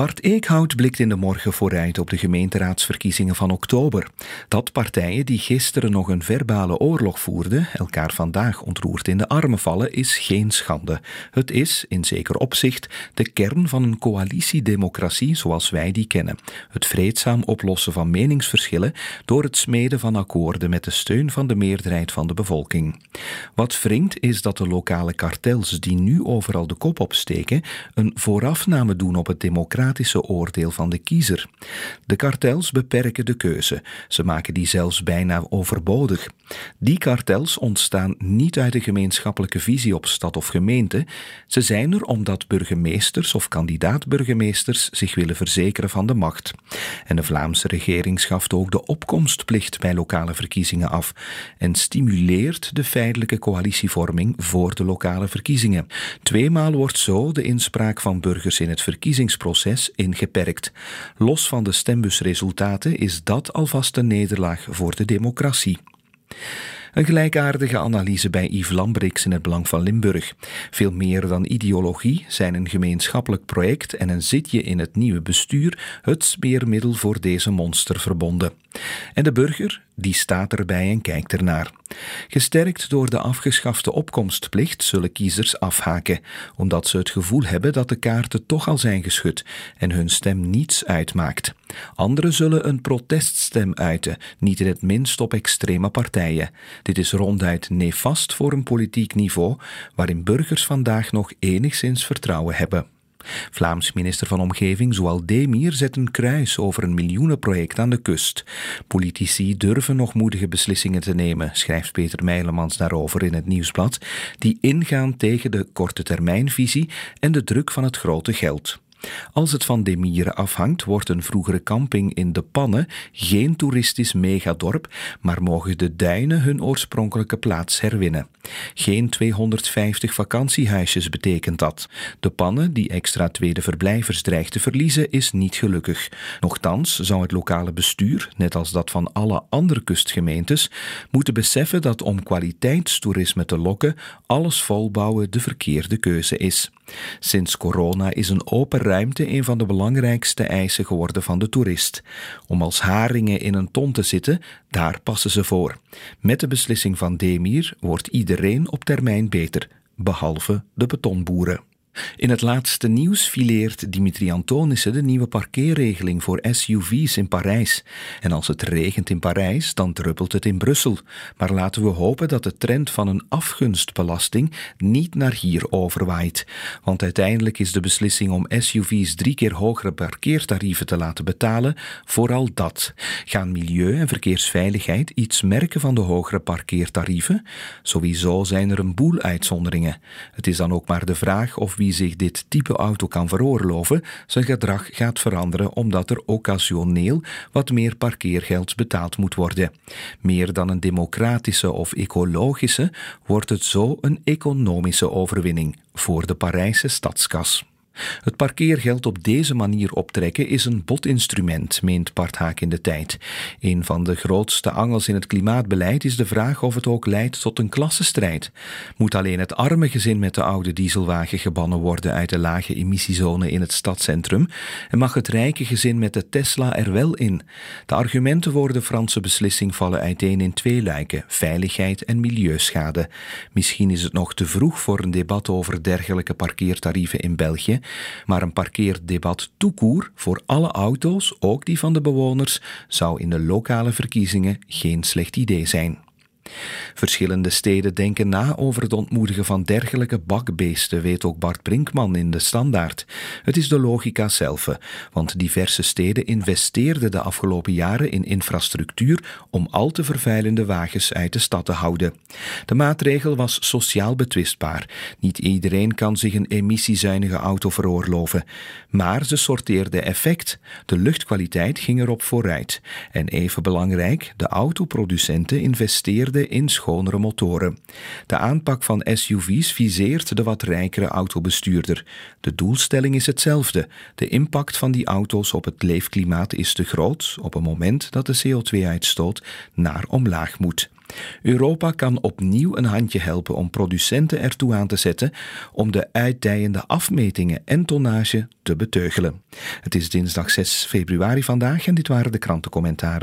Bart Eekhout blikt in de morgen vooruit op de gemeenteraadsverkiezingen van oktober. Dat partijen die gisteren nog een verbale oorlog voerden, elkaar vandaag ontroerd in de armen vallen, is geen schande. Het is, in zeker opzicht, de kern van een coalitiedemocratie zoals wij die kennen. Het vreedzaam oplossen van meningsverschillen door het smeden van akkoorden met de steun van de meerderheid van de bevolking. Wat wringt is dat de lokale kartels die nu overal de kop opsteken, een voorafname doen op het democratie oordeel van de kiezer. De kartels beperken de keuze, ze maken die zelfs bijna overbodig. Die kartels ontstaan niet uit de gemeenschappelijke visie op stad of gemeente, ze zijn er omdat burgemeesters of kandidaat-burgemeesters zich willen verzekeren van de macht. En de Vlaamse regering schaft ook de opkomstplicht bij lokale verkiezingen af en stimuleert de feitelijke coalitievorming voor de lokale verkiezingen. Tweemaal wordt zo de inspraak van burgers in het verkiezingsproces ingeperkt. Los van de stembusresultaten is dat alvast een nederlaag voor de democratie. Een gelijkaardige analyse bij Yves Lambrix in het Belang van Limburg. Veel meer dan ideologie zijn een gemeenschappelijk project en een zitje in het nieuwe bestuur het smeermiddel voor deze monster verbonden. En de burger, die staat erbij en kijkt ernaar. Gesterkt door de afgeschafte opkomstplicht zullen kiezers afhaken, omdat ze het gevoel hebben dat de kaarten toch al zijn geschud en hun stem niets uitmaakt. Anderen zullen een proteststem uiten, niet in het minst op extreme partijen. Dit is ronduit nefast voor een politiek niveau waarin burgers vandaag nog enigszins vertrouwen hebben. Vlaams minister van Omgeving Zoal Demir zet een kruis over een miljoenenproject aan de kust. Politici durven nog moedige beslissingen te nemen, schrijft Peter Meilemans daarover in het Nieuwsblad, die ingaan tegen de korte termijnvisie en de druk van het grote geld. Als het van Demieren afhangt, wordt een vroegere camping in De Pannen geen toeristisch megadorp, maar mogen de duinen hun oorspronkelijke plaats herwinnen. Geen 250 vakantiehuisjes betekent dat. De Pannen, die extra tweede verblijvers dreigt te verliezen, is niet gelukkig. Nochtans zou het lokale bestuur, net als dat van alle andere kustgemeentes, moeten beseffen dat om kwaliteitstoerisme te lokken, alles volbouwen de verkeerde keuze is. Sinds corona is een open ruimte een van de belangrijkste eisen geworden van de toerist. Om als haringen in een ton te zitten, daar passen ze voor. Met de beslissing van Demir wordt iedereen op termijn beter, behalve de betonboeren. In het laatste nieuws fileert Dimitri Antonissen de nieuwe parkeerregeling voor SUV's in Parijs. En als het regent in Parijs, dan druppelt het in Brussel. Maar laten we hopen dat de trend van een afgunstbelasting niet naar hier overwaait. Want uiteindelijk is de beslissing om SUV's drie keer hogere parkeertarieven te laten betalen vooral dat. Gaan milieu en verkeersveiligheid iets merken van de hogere parkeertarieven? Sowieso zijn er een boel uitzonderingen. Het is dan ook maar de vraag of wie zich dit type auto kan veroorloven, zijn gedrag gaat veranderen omdat er occasioneel wat meer parkeergeld betaald moet worden. Meer dan een democratische of ecologische wordt het zo een economische overwinning voor de Parijse stadskas. Het parkeergeld op deze manier optrekken is een botinstrument, meent Bart in de tijd. Een van de grootste angels in het klimaatbeleid is de vraag of het ook leidt tot een klassenstrijd. Moet alleen het arme gezin met de oude dieselwagen gebannen worden uit de lage emissiezone in het stadscentrum en mag het rijke gezin met de Tesla er wel in? De argumenten voor de Franse beslissing vallen uiteen in twee luiken: veiligheid en milieuschade. Misschien is het nog te vroeg voor een debat over dergelijke parkeertarieven in België, maar een parkeerdebat toekoer voor alle auto's, ook die van de bewoners, zou in de lokale verkiezingen geen slecht idee zijn. Verschillende steden denken na over het ontmoedigen van dergelijke bakbeesten, weet ook Bart Brinkman in de Standaard. Het is de logica zelf, want diverse steden investeerden de afgelopen jaren in infrastructuur om al te vervuilende wagens uit de stad te houden. De maatregel was sociaal betwistbaar. Niet iedereen kan zich een emissiezuinige auto veroorloven, maar ze sorteerde effect. De luchtkwaliteit ging erop vooruit. En even belangrijk, de autoproducenten investeerden in schonere motoren. De aanpak van SUV's viseert de wat rijkere autobestuurder. De doelstelling is hetzelfde. De impact van die auto's op het leefklimaat is te groot op een moment dat de CO2-uitstoot naar omlaag moet. Europa kan opnieuw een handje helpen om producenten ertoe aan te zetten om de uitdijende afmetingen en tonnage te beteugelen. Het is dinsdag 6 februari vandaag en dit waren de krantencommentaren.